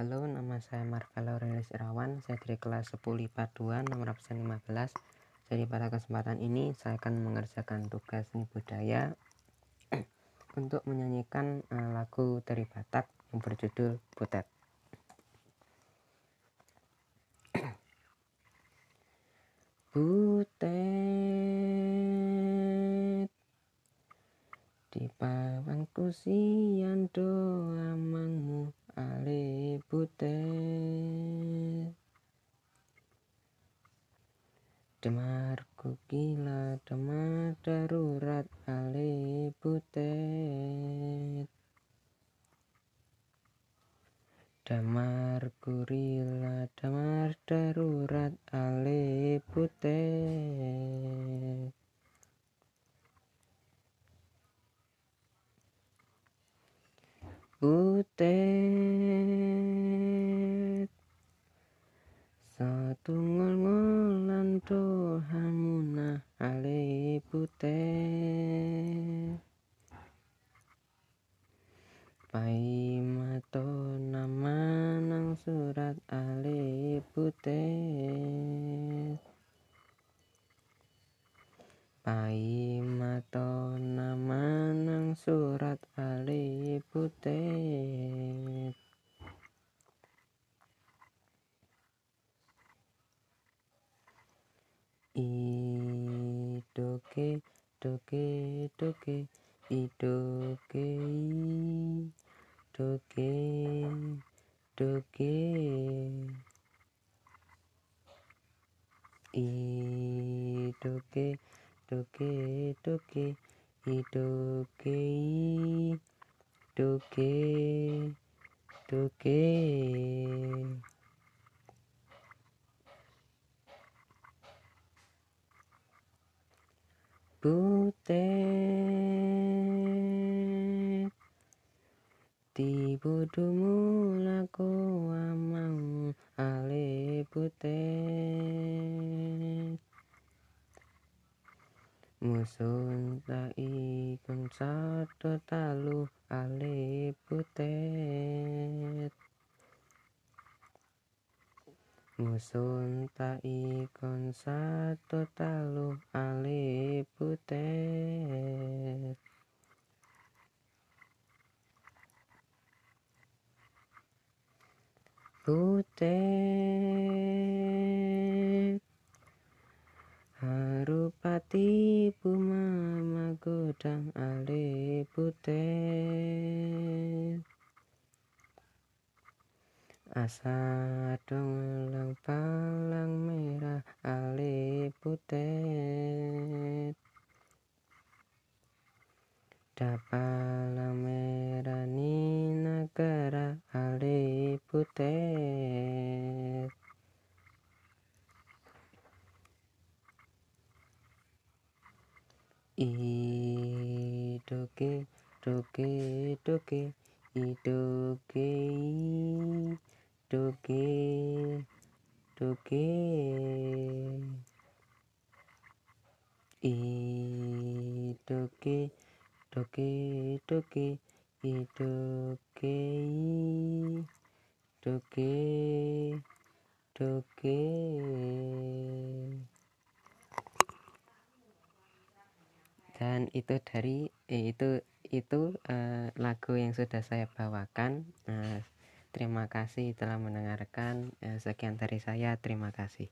Halo, nama saya Marka Laurelis Irawan. Saya dari kelas 10 IPA 2 nomor absen 15. Jadi pada kesempatan ini saya akan mengerjakan tugas seni budaya untuk menyanyikan uh, lagu dari Batak yang berjudul Butet. Butet di bawang kusian doa mangmu ale butet demar gila demar darurat ale butet damar gurila damar darurat ale butet butet satu ngol-ngolan hamuna ale butet pai mato nama nang surat ale butet pai mato nama nang surat ale butet idoke doke doke idoke doke doke idoke doke doke idoke doke doke butet. Tibudumu lako amang ale butet. Musun tai kun satu talu ale butet Musun tai kon satu talu ale butet. Butet. Harupati Buma godang ale butet Asadong lang palang merah alip putih Dapalang merah ni negara alip putih Idoke, doke, doke, idoke, idoke. Doge doge i doge doge doge i doge doge dan itu dari eh, itu itu uh, lagu yang sudah saya bawakan uh, Terima kasih telah mendengarkan. Eh, sekian dari saya. Terima kasih.